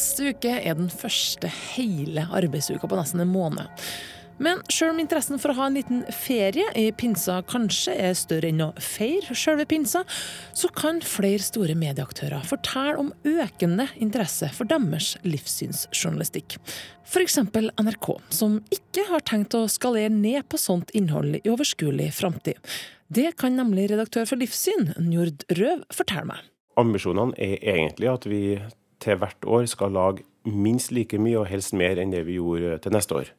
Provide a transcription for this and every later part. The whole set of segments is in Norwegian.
Neste uke er den første hele arbeidsuka på nesten en måned. Men sjøl om interessen for å ha en liten ferie i pinsa kanskje er større enn å feire sjølve pinsa, så kan flere store medieaktører fortelle om økende interesse for deres livssynsjournalistikk. F.eks. NRK, som ikke har tenkt å skalere ned på sånt innhold i overskuelig framtid. Det kan nemlig redaktør for Livssyn, Njord Røv, fortelle meg. Ambisjonene er egentlig at vi til hvert år skal lage minst like mye, og helst mer enn det vi gjorde til neste år.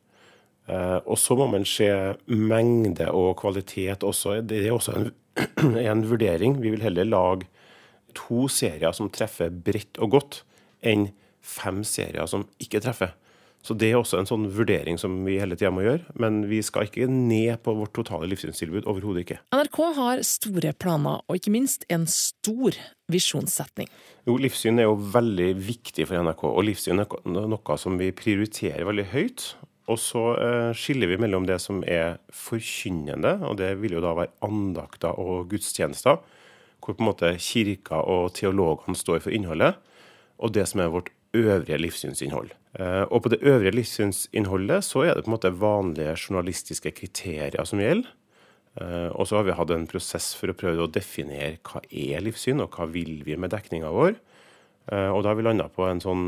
Eh, og så må man se mengde og kvalitet også. Det er også en, en, vurdering. Vi vil heller lage to serier som treffer bredt og godt, enn fem serier som ikke treffer. Så det er også en sånn vurdering som vi hele tida må gjøre. Men vi skal ikke ned på vårt totale livssynstilbud. Overhodet ikke. NRK har store planer, og ikke minst en stor visjonssetning. Jo, livssyn er jo veldig viktig for NRK, og livssyn er noe som vi prioriterer veldig høyt. Og så eh, skiller vi mellom det som er forkynnende, og det vil jo da være andakter og gudstjenester, hvor på en måte kirka og teologene står for innholdet, og det som er vårt øvrige livssynsinnhold. Eh, og på det øvrige livssynsinnholdet så er det på en måte vanlige journalistiske kriterier som gjelder. Eh, og så har vi hatt en prosess for å prøve å definere hva er livssyn, og hva vil vi med dekninga vår. Og da har vi landa på en sånn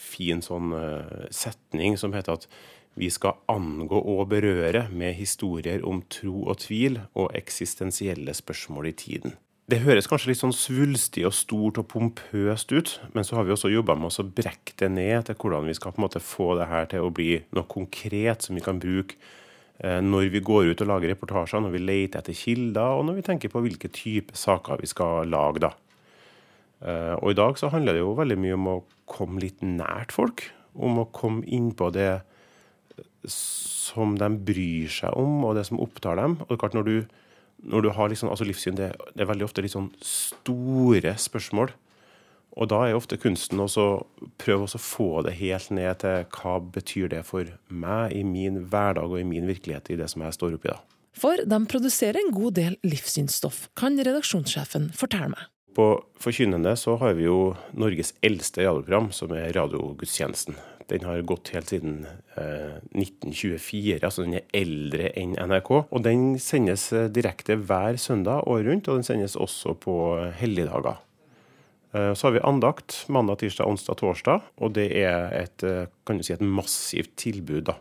fin sånn setning som heter at vi skal angå og berøre med historier om tro og tvil og eksistensielle spørsmål i tiden. Det høres kanskje litt sånn svulstig og stort og pompøst ut, men så har vi også jobba med å brekke det ned til hvordan vi skal på en måte få det her til å bli noe konkret som vi kan bruke eh, når vi går ut og lager reportasjer, når vi leter etter kilder, og når vi tenker på hvilke type saker vi skal lage. da. Eh, og i dag så handler det jo veldig mye om å komme litt nært folk. Om å komme inn på det som de bryr seg om, og det som opptar dem. Og det er klart når du, når du har liksom, altså livssyn, det, det, er veldig ofte litt sånn store spørsmål. Og da er ofte kunsten å prøve å få det helt ned til hva betyr det for meg i min hverdag og i min virkelighet, i det som jeg står oppi da. For de produserer en god del livssynsstoff, kan redaksjonssjefen fortelle meg. På Forkynnende så har vi jo Norges eldste radioprogram, som er Radiogudstjenesten. Den har gått helt siden eh, 1924, altså den er eldre enn NRK. Og den sendes eh, direkte hver søndag året rundt, og den sendes også på helligdager. Eh, så har vi andakt mandag, tirsdag, onsdag, torsdag, og det er et, eh, kan du si, et massivt tilbud. da.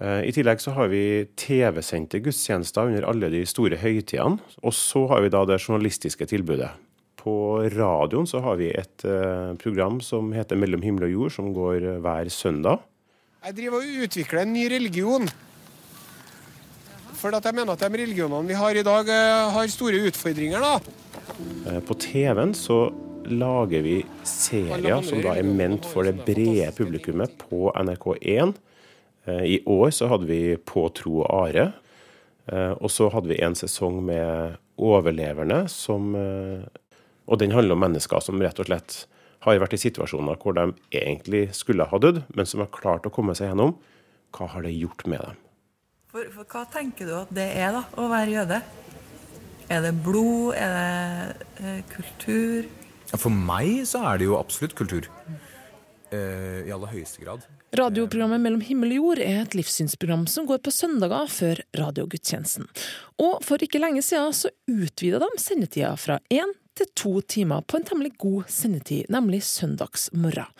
Eh, I tillegg så har vi TV-sendte gudstjenester under alle de store høytidene. Og så har vi da det journalistiske tilbudet. På radioen så har vi et uh, program som heter Mellom himmel og jord, som går uh, hver søndag. Jeg driver og utvikler en ny religion. For jeg mener at de religionene vi har i dag, har store utfordringer. da. På TV-en så lager vi serier som da er ment for det brede publikummet på NRK1. Eh, I år så hadde vi På tro og are. Eh, og så hadde vi en sesong med overleverne som eh, Og den handler om mennesker som rett og slett har vært i situasjoner hvor de egentlig skulle ha dødd, men som har klart å komme seg gjennom. Hva har det gjort med dem? For, for Hva tenker du at det er, da, å være jøde? Er det blod? Er det eh, kultur? For meg så er det jo absolutt kultur. Eh, I aller høyeste grad. Radioprogrammet Mellom himmel og jord er et livssynsprogram som går på søndager før radiogudstjenesten. Og for ikke lenge siden så utvida de sendetida fra én til to timer på en temmelig god sendetid, nemlig søndagsmorgen.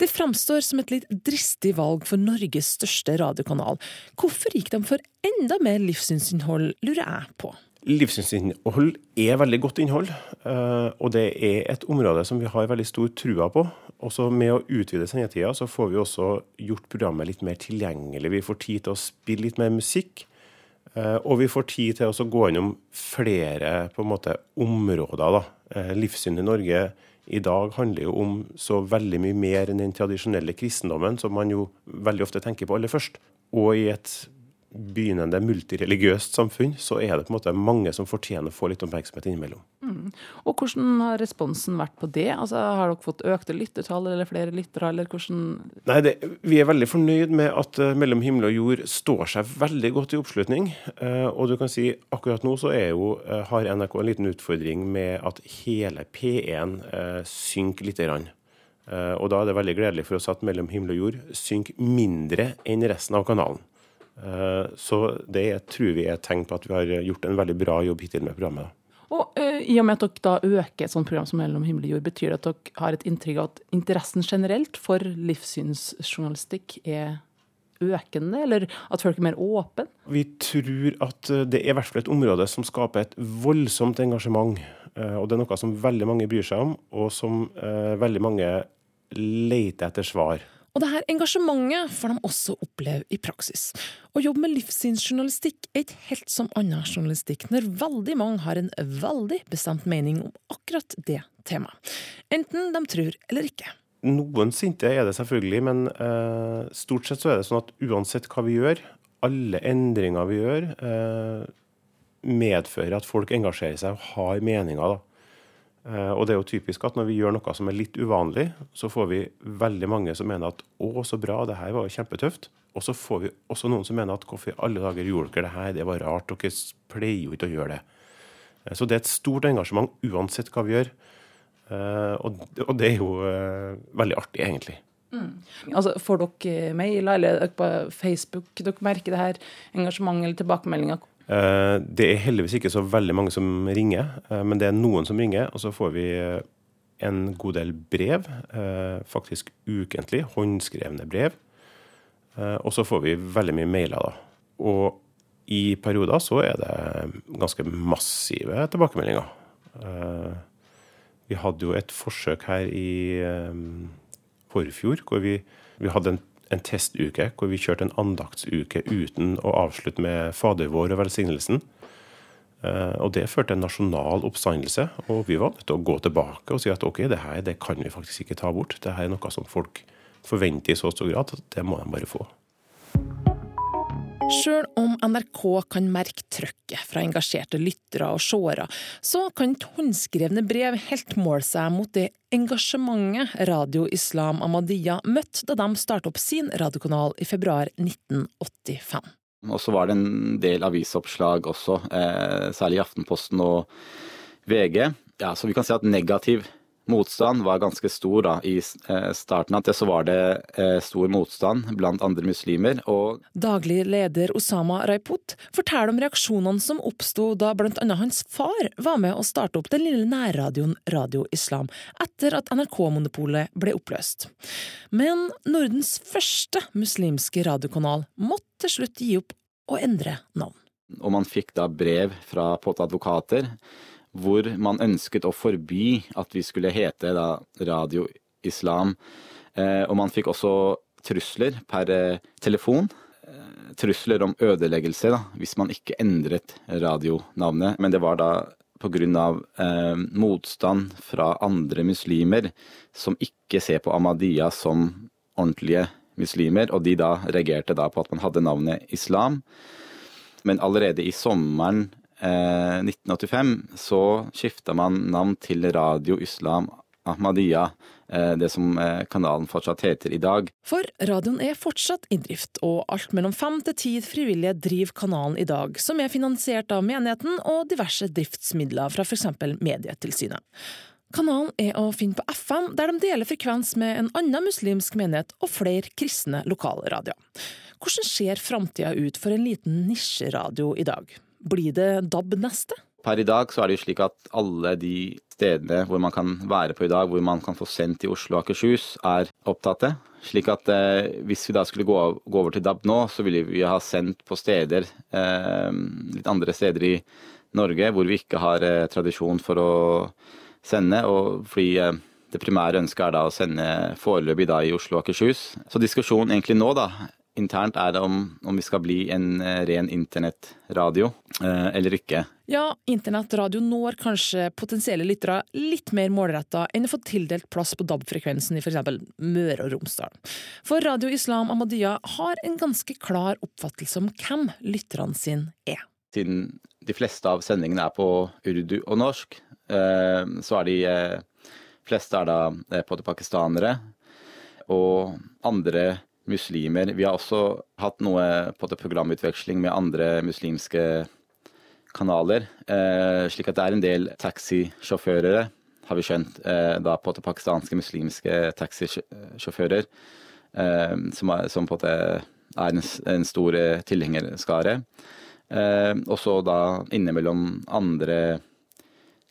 Det framstår som et litt dristig valg for Norges største radiokanal. Hvorfor gikk de for enda mer livssynsinnhold, lurer jeg på. Livssynsinnhold er veldig godt innhold, eh, og det er et område som vi har veldig stor trua på. Også med å utvide sendetida så får vi også gjort programmet litt mer tilgjengelig. Vi får tid til å spille litt mer musikk. Eh, og vi får tid til å gå gjennom flere måte, områder. Da. Eh, livssyn i Norge i dag handler jo om så veldig mye mer enn den tradisjonelle kristendommen, som man jo veldig ofte tenker på aller først. Og i et begynnende multireligiøst samfunn, så er det på en måte mange som fortjener å få litt oppmerksomhet innimellom. Mm. Og Hvordan har responsen vært på det? Altså, Har dere fått økte lyttertall eller flere lyttere? eller hvordan... Nei, det, Vi er veldig fornøyd med at uh, Mellom himmel og jord står seg veldig godt i oppslutning. Uh, og du kan si akkurat nå så er jo, uh, har NRK en liten utfordring med at hele P1 synker lite grann. Og da er det veldig gledelig for oss at Mellom himmel og jord synker mindre enn resten av kanalen. Eh, så det tror vi er et tegn på at vi har gjort en veldig bra jobb hittil med programmet. Og uh, I og med at dere da øker et sånt program som Mellom himmel og jord, betyr det at dere har et inntrykk av at interessen generelt for livssynsjournalistikk er økende, eller at folk er mer åpne? Vi tror at det er i hvert fall et område som skaper et voldsomt engasjement. Og det er noe som veldig mange bryr seg om, og som veldig mange leter etter svar. Og det her engasjementet får de også oppleve i praksis. Å jobbe med livssynsjournalistikk er ikke helt som annen journalistikk, når veldig mange har en veldig bestemt mening om akkurat det temaet. Enten de tror eller ikke. Noen sinte er det selvfølgelig, men eh, stort sett så er det sånn at uansett hva vi gjør, alle endringer vi gjør, eh, medfører at folk engasjerer seg og har meninger. da. Eh, og det er jo typisk at når vi gjør noe som er litt uvanlig, så får vi veldig mange som mener at 'å, så bra, det her var jo kjempetøft'. Og så får vi også noen som mener at 'hvorfor i alle dager gjorde dere det her, det var rart', dere pleier jo ikke å gjøre det'. Eh, så det er et stort engasjement uansett hva vi gjør. Eh, og det er jo veldig artig, egentlig. Mm. Altså, Får dere mailer eller på Facebook dere merker det her engasjementet eller tilbakemeldinger? Eh, det er heldigvis ikke så veldig mange som ringer, eh, men det er noen som ringer. Og så får vi eh, en god del brev, faktisk ukentlig, håndskrevne brev. Og så får vi veldig mye mailer, da. Og i perioder så er det ganske massive tilbakemeldinger. Vi hadde jo et forsøk her i forfjor hvor vi, vi hadde en en testuke hvor vi kjørte en andaktsuke uten å avslutte med Fader vår og velsignelsen. Eh, og Det førte til en nasjonal oppstandelse, og vi var nødt til å gå tilbake og si at ok, det her det kan vi faktisk ikke ta bort. Det her er noe som folk forventer i så stor grad at det må de bare få. Sjøl om NRK kan merke trøkket fra engasjerte lyttere og seere, så kan håndskrevne brev helt måle seg mot det engasjementet Radio Islam Ahmadiyya møtte da de startet opp sin radiokanal i februar 1985. Og så var det en del avisoppslag også, eh, særlig i Aftenposten og VG. Ja, så vi kan si at negativ motstand var ganske stor da, i eh, starten. At det så var det eh, stor motstand blant andre muslimer. Og Daglig leder Osama Raiput forteller om reaksjonene som oppsto da bl.a. hans far var med å starte opp den lille nærradioen Radio Islam, etter at NRK-monopolet ble oppløst. Men Nordens første muslimske radiokanal måtte til slutt gi opp og endre navn. Og man fikk da brev fra advokater hvor man ønsket å forby at vi skulle hete da Radio Islam. Eh, og man fikk også trusler per eh, telefon. Eh, trusler om ødeleggelse da, hvis man ikke endret radionavnet. Men det var da pga. Eh, motstand fra andre muslimer som ikke ser på Ahmadiyya som ordentlige muslimer, og de da reagerte da på at man hadde navnet Islam. Men allerede i sommeren 1985 eh, så skifta man navn til Radio Islam Ahmadiyya, eh, det som eh, kanalen fortsatt heter i dag. For radioen er fortsatt i drift, og alt mellom fem til ti frivillige driver kanalen i dag, som er finansiert av menigheten og diverse driftsmidler fra f.eks. Medietilsynet. Kanalen er å finne på FM, der de deler frekvens med en annen muslimsk menighet og flere kristne lokalradioer. Hvordan ser framtida ut for en liten nisjeradio i dag? Blir det DAB neste? Per i dag så er det jo slik at alle de stedene hvor man kan være på i dag, hvor man kan få sendt i Oslo og Akershus, er opptatte. Slik at eh, hvis vi da skulle gå, gå, over til DAB nå, så ville vi ha sendt på steder, eh, litt andre steder i Norge, hvor vi ikke har eh, tradisjon for å sende. og fordi eh, det primære ønsket er da å sende foreløpig da i Oslo og Akershus. Så diskusjonen egentlig nå da internt er om, om vi skal bli en eh, ren internettradio eh, eller ikke. Ja, internettradio når kanskje potensielle lyttere litt mer målretta enn å få tildelt plass på DAB-frekvensen i f.eks. Møre og Romsdal. For Radio Islam Ahmadiyya har en ganske klar oppfattelse om hvem lytterne sine er. Siden de fleste av sendingene er på urdu og norsk, eh, så er de fleste er da både på pakistanere og andre muslimer. Vi har også hatt noe på det programutveksling med andre muslimske kanaler. Eh, slik at det er en del taxisjåfører har vi skjønt, eh, da på det pakistanske muslimske taxisjåfører, eh, som, er, som på en er en, en stor tilhengerskare. Eh, og så da innimellom andre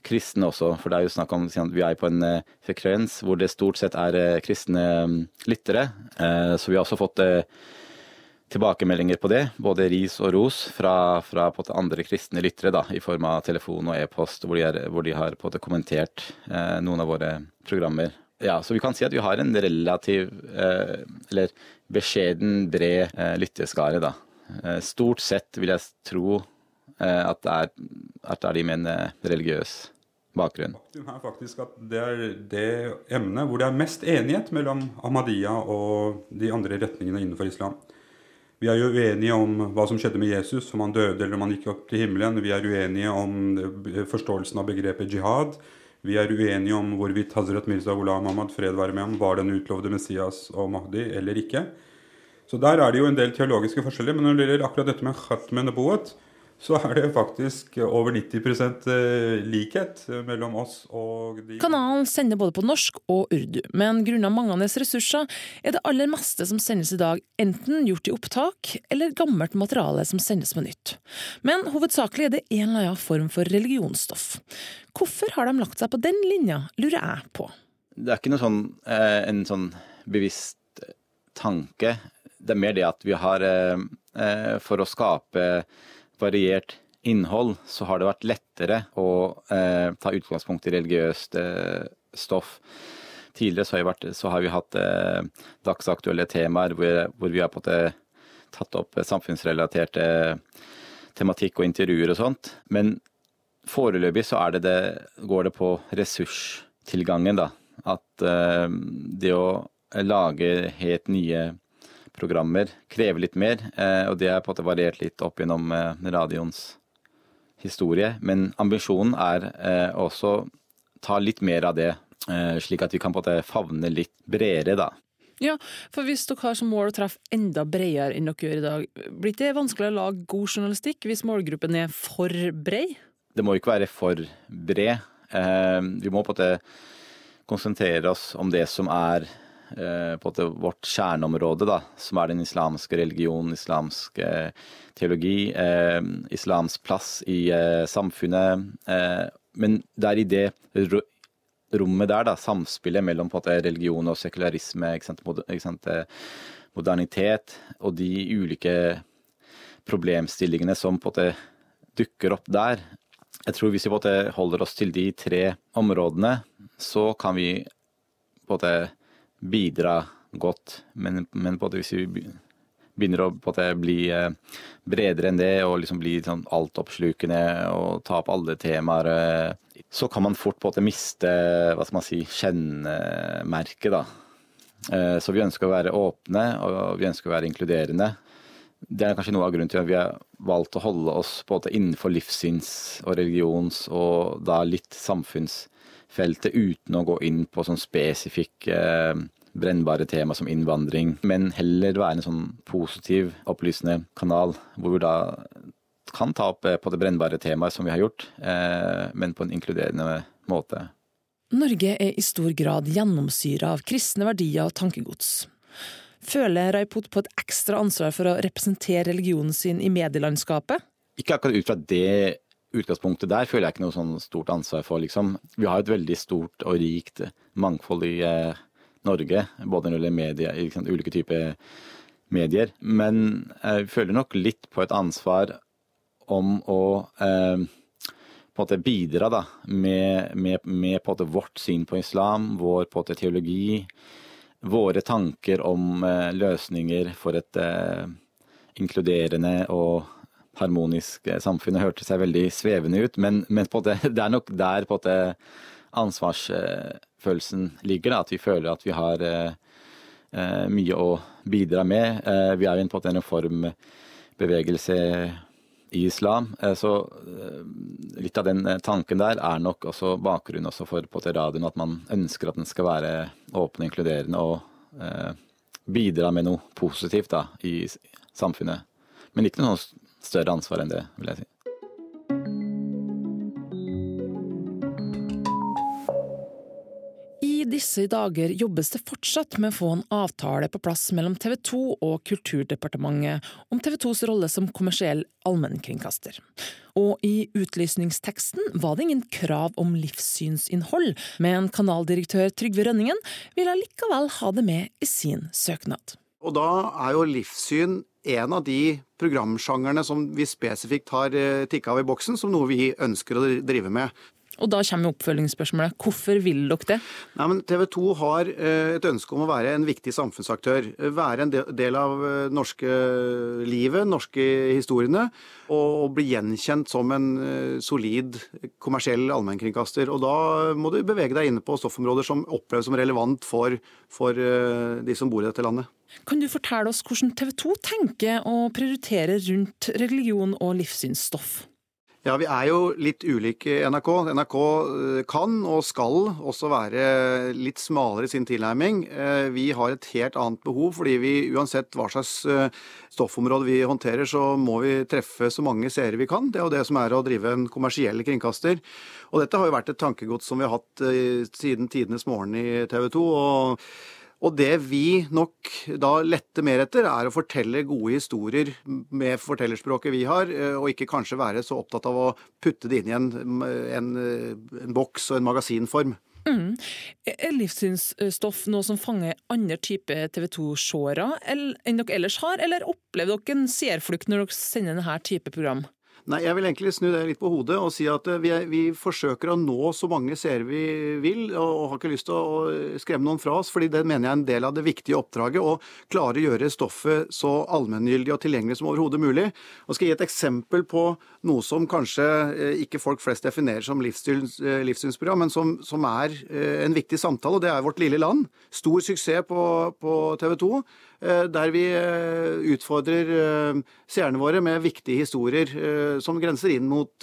kristne også, for det er jo snakk om at vi er på en eh, frekvens hvor det stort sett er eh, kristne mm, lyttere. Eh, så vi har også fått tilbakemeldinger på det, både ris og ros, fra, fra andre kristne lyttere da, i form av telefon og e-post, hvor, hvor de har kommentert noen av våre programmer. Ja, Så vi kan si at vi har en relativ, eller beskjeden, bred lytteskare, da. Stort sett vil jeg tro at, det er, at det er de med en religiøs bakgrunn. Faktum er faktisk at det er det emnet hvor det er mest enighet mellom Ahmadiyya og de andre retningene innenfor islam. Vi er jo uenige om hva som skjedde med Jesus, om han døde eller om han gikk opp til himmelen. Vi er uenige om forståelsen av begrepet jihad. Vi er uenige om hvorvidt Hazrat Mirza Ghulam Ahmad, fred være med ham, var den utlovede Messias og Mahdi eller ikke. Så der er det jo en del teologiske forskjeller. Men når det gjelder akkurat dette med khatm nabuat, så er det faktisk over 90 eh, likhet mellom oss og de Kanalen sender både på norsk og urdu, men grunnet manglende ressurser er det aller meste som sendes i dag enten gjort i opptak eller gammelt materiale som sendes på nytt. Men hovedsakelig er det en eller annen form for religionsstoff. Hvorfor har de lagt seg på den linja, lurer jeg på. Det er ikke noe sånn, eh, en sånn bevisst tanke. Det er mer det at vi har eh, eh, For å skape variert innhold, så har det vært lettere å eh, ta utgangspunkt i religiøst eh, stoff. Tidligere så har, vært, så har vi hatt eh, dagsaktuelle temaer hvor, hvor vi har på en tatt opp samfunnsrelaterte tematikk og intervjuer og sånt. Men foreløpig så det det, går det på ressurstilgangen, da. At eh, det å lage helt nye programmer krever litt mer, eh, og det har på en måte variert litt opp gjennom eh, radioens historie. Men ambisjonen er også også ta litt mer av det, eh, slik at vi kan på en måte favne litt bredere, da. Ja, for hvis dere har som mål å treffe enda bredere enn dere gjør i dag, blir det vanskelig å lage god journalistikk hvis målgruppen er for bred? Det må ikke være for bred. Eh, vi må på en måte konsentrere oss om det som er eh, på en måte vårt kjerneområde, da, som er den islamske religion, islamsk eh, teologi, eh, islams plass i eh, samfunnet. Eh, men det er i det rommet der, da, samspillet mellom på religion og sekularisme, eh, modernitet, og de ulike problemstillingene som på dukker opp der. Jeg tror hvis vi på holder oss til de tre områdene, så kan vi på en måte bidra godt. Men, men hvis vi begynner å bli eh, bredere enn det, og liksom bli sånn altoppslukende og ta opp alle temaer, eh, så kan man fort på en måte miste hva skal man si, kjennemerket, da. Eh, Så vi ønsker å være åpne, og vi ønsker å være inkluderende. Det er kanskje noe av grunnen til at vi har valgt å holde oss måte innenfor livssyns- og religions- og da litt samfunnsfeltet, uten å gå inn på sånn spesifikke eh, brennbare tema som innvandring, men heller være en sånn positiv, opplysende kanal, hvor vi da kan ta opp eh, på det brennbare temaet som vi har gjort, eh, men på en inkluderende måte. Norge er i stor grad gjennomsyra av kristne verdier og tankegods. Føler Raipot på et ekstra ansvar for å representere religionen sin i medielandskapet? Ikke akkurat ut fra det utgangspunktet der føler jeg ikke noe sånn stort ansvar for, liksom. Vi har et veldig stort og rikt mangfold i eh, Norge, både når det gjelder media, liksom, ulike typer medier. Men jeg føler nok litt på et ansvar om å eh, på en måte bidra da, med, med, med på en måte vårt syn på islam, vår på en måte teologi, våre tanker om eh, løsninger for et eh, inkluderende og harmonisk eh, samfunn. Det hørtes seg veldig svevende ut, men, men en det er nok der på det ansvarsfølelsen ligger. Da, at vi føler at vi har eh, eh, mye å bidra med. Vi er jo på en reformbevegelse i islam. Så litt av den tanken der er nok også bakgrunnen også for på en radioen, at man ønsker at den skal være åpen og inkluderende og bidra med noe positivt da, i samfunnet. Men ikke noe s- større ansvar enn det, vil jeg si. I disse dager jobbes det fortsatt med å få en avtale på plass mellom TV 2 og Kulturdepartementet om TV 2s rolle som kommersiell allmennkringkaster. Og i utlysningsteksten var det ingen krav om livssynsinnhold, men kanaldirektør Trygve Rønningen ville likevel ha det med i sin søknad. Og da er jo livssyn en av de programsjangerne som vi spesifikt har eh, tikka av i boksen, som noe vi ønsker å drive med. Og da kommer oppfølgingsspørsmålet. Hvorfor vil dere det? Nei, men TV 2 har eh, et ønske om å være en viktig samfunnsaktør. Være en del av eh, norske livet, norske historiene. Og bli gjenkjent som en solid kommersiell allmennkringkaster. Og da må du bevege deg inne på stoffområder som oppleves som relevant for, for de som bor i dette landet. Kan du fortelle oss hvordan TV 2 tenker å prioritere rundt religion og livssynsstoff? Ja, Vi er jo litt ulike i NRK. NRK eh, kan og skal også være litt smalere i sin tilnærming. Eh, vi har et helt annet behov, fordi vi uansett hva slags eh, stoffområde vi håndterer, så må vi treffe så mange seere vi kan. Det er jo det som er å drive en kommersiell kringkaster. Og dette har jo vært et tankegods som vi har hatt siden tidenes morgen i TV 2. og og det vi nok da letter mer etter, er å fortelle gode historier med fortellerspråket vi har, eh, og ikke kanskje være så opptatt av å putte det inn i en, en, en boks og en magasinform. Mm. Er livssynsstoff noe som fanger andre typer TV 2-seere enn dere ellers har, eller opplever dere en seerflukt når dere sender denne type program? Nei, Jeg vil egentlig snu det litt på hodet og si at eh, vi, vi forsøker å nå så mange seere vi vil, og, og, har ikke lyst til å skremme noen fra oss, fordi det mener jeg er en del av det viktige oppdraget. Å klare å gjøre stoffet så allmenngyldig og tilgjengelig som overhodet mulig. Og skal gi et eksempel på noe som kanskje eh, ikke folk flest definerer som livssyns, eh, livssynsprogram, men som, som, er en viktig samtale, og det er Vårt lille land. Stor suksess på, på TV 2. Eh, der vi eh, utfordrer eh, seerne våre med viktige historier som grenser inn mot,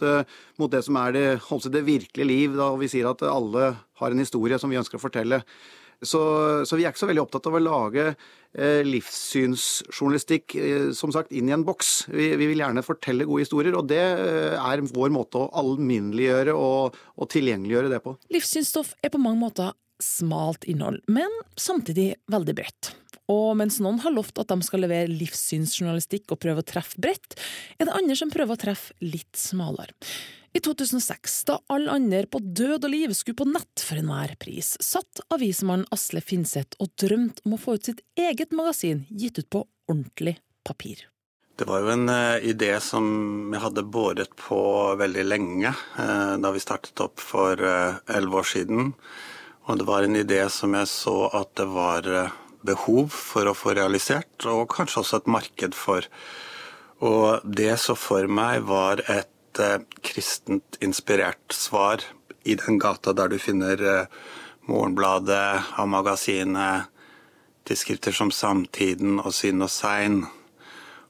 mot det som er det, det virkelige liv, da vi sier at alle har en historie som vi ønsker å fortelle. Så, så, vi er ikke så veldig opptatt av å lage eh, livssynsjournalistikk eh, som sagt, inn i en boks. Vi, vi, vil gjerne fortelle gode historier, og det eh, er vår måte å alminneliggjøre og, og tilgjengeliggjøre det på. Livssynsstoff er på mange måter smalt innhold, men samtidig veldig bredt. Og mens noen har lovt at de skal levere livssynsjournalistikk og prøve å treffe bredt, er det andre som prøver å treffe litt smalere. I 2006, da alle andre på død og liv skulle på nett for enhver pris, satt avismannen Asle Finseth og drømte om å få ut sitt eget magasin gitt ut på ordentlig papir. Det var jo en uh, idé som jeg hadde båret på veldig lenge uh, da vi startet opp for eh, elleve uh, år siden. Og det var en idé som jeg så at det var behov for å få realisert, og kanskje også et marked for. Og det så for meg var et eh, kristent inspirert svar i den gata der du finner eh, Morgenbladet, A-magasinet, tidsskrifter som Samtiden og Syn og Sein.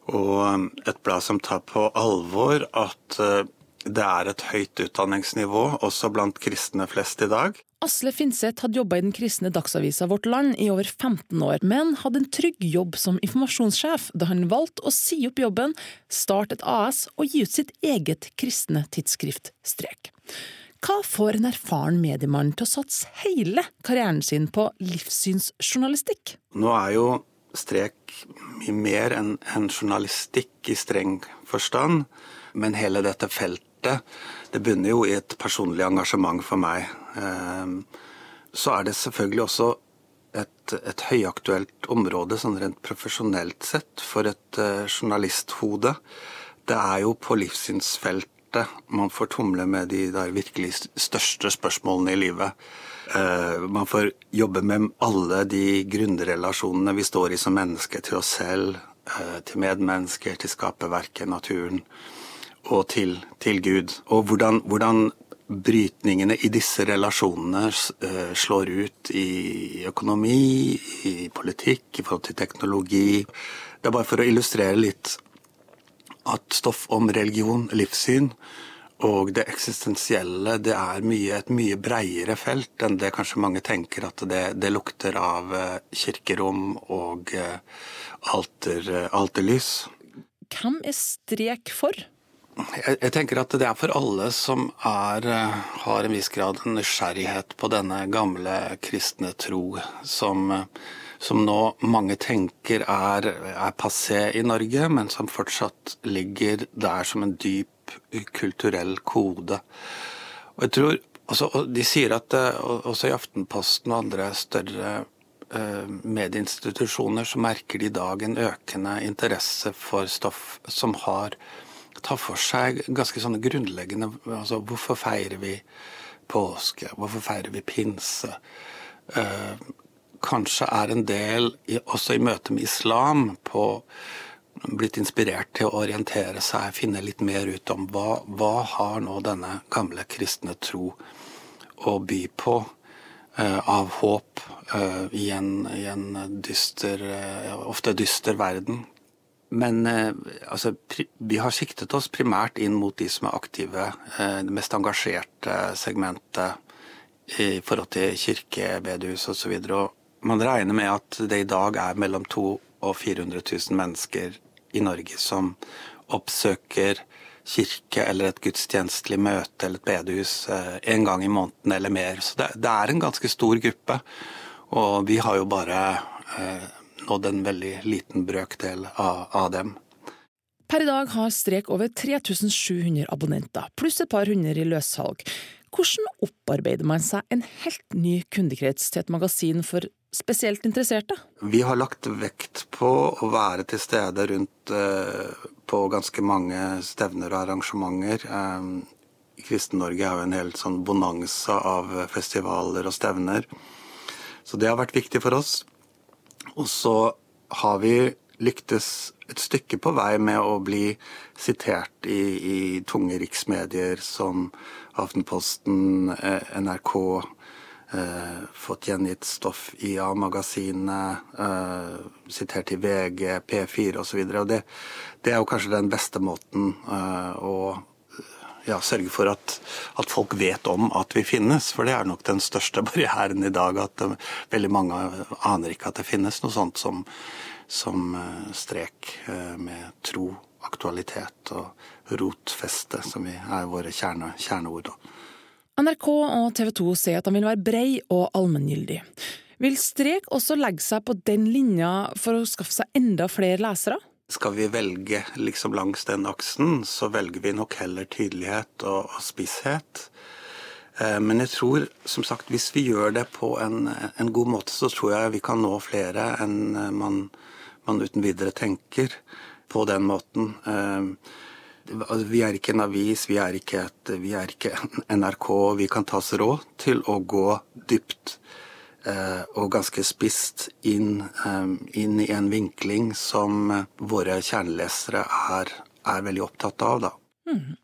Og eh, et blad som tar på alvor at eh, det er et høyt utdanningsnivå også blant kristne flest i dag. Asle Finseth hadde jobba i den kristne dagsavisa Vårt Land i over 15 år, men hadde en trygg jobb som informasjonssjef da han valgte å si opp jobben, starte et AS og gi ut sitt eget kristne tidsskrift Strek. Hva får en erfaren mediemann til å satse hele karrieren sin på livssynsjournalistikk? Nå er jo Strek mye mer enn en journalistikk i streng forstand, men hele dette feltet det bunner jo i et personlig engasjement for meg. Ehm, så er det selvfølgelig også et, et høyaktuelt område sånn rent profesjonelt sett for et uh, journalisthode. Det er jo på livssynsfeltet man får tumle med de der virkelig største spørsmålene i livet. Uh, man får jobbe med alle de grunnrelasjonene vi står i som mennesker til oss selv, uh, til medmennesker, til skaperverket, naturen og til, til Gud. Og hvordan, hvordan, brytningene i disse relasjonene uh, slår ut i økonomi, i politikk, i forhold til teknologi. Det er bare for å illustrere litt at stoff om religion, livssyn, og det eksistensielle det er mye, et mye breiere felt enn det kanskje mange tenker at det, det lukter av uh, kirkerom og uh, alter, alterlys. Hvem er strek for? Jeg, jeg, tenker at det er for alle som er, eh, har en viss grad en nysgjerrighet på denne gamle kristne tro, som, som nå mange tenker er, er passé i Norge, men som fortsatt ligger der som en dyp kulturell kode. Og jeg tror, også, De sier at eh, også i Aftenposten og andre større eh, medieinstitusjoner så merker de i dag en økende interesse for stoff som har tar for seg ganske sånne grunnleggende altså Hvorfor feirer vi påske? Hvorfor feirer vi pinse? Uh, kanskje er en del, også i møte med islam, på blitt inspirert til å orientere seg, finne litt mer ut om hva, hva har nå denne gamle kristne tro å by på uh, av håp uh, i, en, i, en, dyster, ofte dyster verden. Men eh, altså, vi har siktet oss primært inn mot de som er aktive, eh, det mest engasjerte segmentet i forhold til kirke, bedehus osv. Man regner med at det i dag er mellom 200 og 400 000 mennesker i Norge som oppsøker kirke eller et gudstjenestelig møte eller et bedehus eh, en gang i måneden eller mer. Så det, det er en ganske stor gruppe. Og vi har jo bare nådd en veldig liten brøkdel av, av dem. Per i dag har Strek over 3700 abonnenter, pluss et par hundre i løssalg. Hvordan opparbeider man seg en helt ny kundekrets til et magasin for spesielt interesserte? Vi har lagt vekt på å være til stede rundt eh, på ganske mange stevner og arrangementer. Eh, Kristen-Norge er jo en helt sånn bonanza av festivaler og stevner. Så det har vært viktig for oss. Og så har vi lyktes et stykke på vei med å bli sitert i, i tunge riksmedier som Aftenposten, eh, NRK, eh, fått gjengitt stoff i A-magasinet, eh, sitert i VG, P4 osv. Og, så og det, det, er jo kanskje den beste måten eh, å ja, sørge for at, at, folk vet om at vi finnes. For det er nok den største barrieren i dag. At uh, veldig mange aner ikke at det finnes noe sånt som, som uh, strek uh, med tro, aktualitet og rotfeste, som er våre kjerne, kjerneord. NRK og TV 2 sier at de vil være brei og allmenngyldig. Vil Strek også legge seg på den linja for å skaffe seg enda flere lesere? Skal vi velge liksom langs den aksen, så velger vi nok heller tydelighet og, og spisshet. Eh, men jeg tror, som sagt, hvis vi gjør det på en, en, god måte, så tror jeg vi kan nå flere enn eh, man, man uten videre tenker på den måten. Eh, vi er ikke en avis, vi er ikke, et, vi er ikke NRK. Vi kan ta oss råd til å gå dypt og ganske spisst inn, eh, inn, i en vinkling som eh, våre kjernelesere er, er veldig opptatt av. Da. Mm.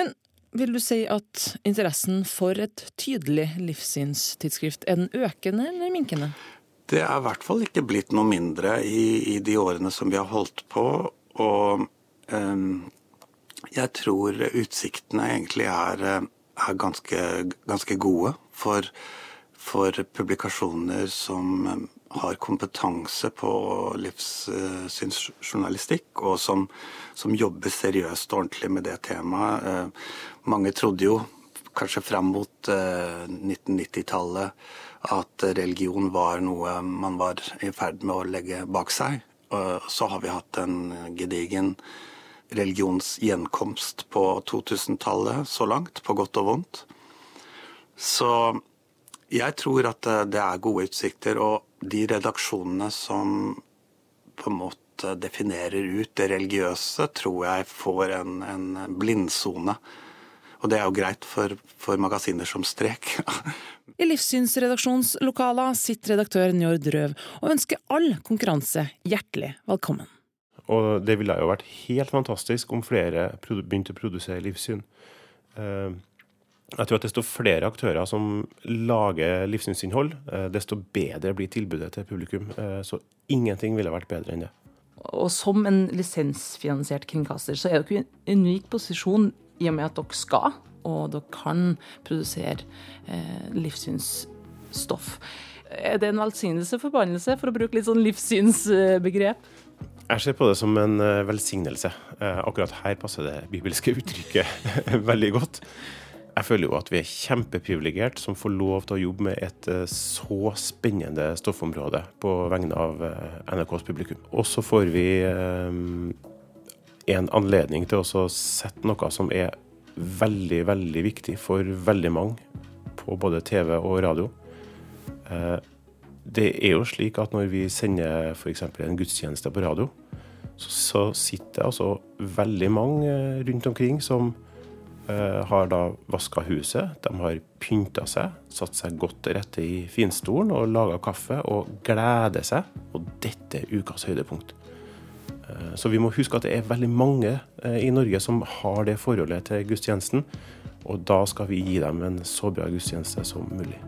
Men vil du si at interessen for et tydelig livssynstidsskrift er den økende eller minkende? Det er i hvert fall ikke blitt noe mindre i, i de årene som vi har holdt på. Og um, jeg tror utsiktene egentlig er, er ganske, ganske gode. For for publikasjoner som eh, har kompetanse på livssynsjournalistikk, og som, som, jobber seriøst og ordentlig med det temaet. Eh, mange trodde jo, kanskje fram mot 1990-tallet, eh, at religion var noe man var i ferd med å legge bak seg. Så har vi hatt en gedigen religionsgjenkomst på 2000-tallet så langt, på godt og vondt. Så jeg tror at eh, det er gode utsikter, og de redaksjonene som på en måte definerer ut det religiøse, tror jeg får en, en blindsone. Og det er jo greit for, for magasiner som Strek. I Livssynsredaksjonslokalet sitter redaktør Njord Røv og ønsker all konkurranse hjertelig velkommen. Og det ville jo vært helt fantastisk om flere begynte å produsere livssyn. Uh, jeg tror at desto flere aktører som lager livssynsinnhold, eh, desto bedre blir tilbudet til publikum. Eh, så ingenting ville vært bedre enn det. Og som en lisensfinansiert kringkaster, så er dere i en unik posisjon i og med at dere skal, og dere kan produsere eh, livssynsstoff. Er det en velsignelse forbannelse, for å bruke litt sånn livssynsbegrep? Jeg ser på det som en velsignelse. Akkurat her passer det bibelske uttrykket veldig godt. Jeg føler jo at vi er kjempeprivilegert som får lov til å jobbe med et eh, så spennende stoffområde på vegne av NRKs publikum. Og så får vi en anledning til å sette noe som er veldig, veldig viktig for veldig mange på både TV og radio det er jo slik at når vi sender f.eks. en gudstjeneste på radio, så, sitter det altså veldig mange rundt omkring som har da vaska huset, de har pynta seg, satt seg godt til rette i finstolen og laga kaffe og gleder seg. Og dette er ukas høydepunkt. Uh, så vi må huske at det er veldig mange uh, i Norge som har det forholdet til gudstjenesten. Og da skal vi gi dem en så bra gudstjeneste som mulig.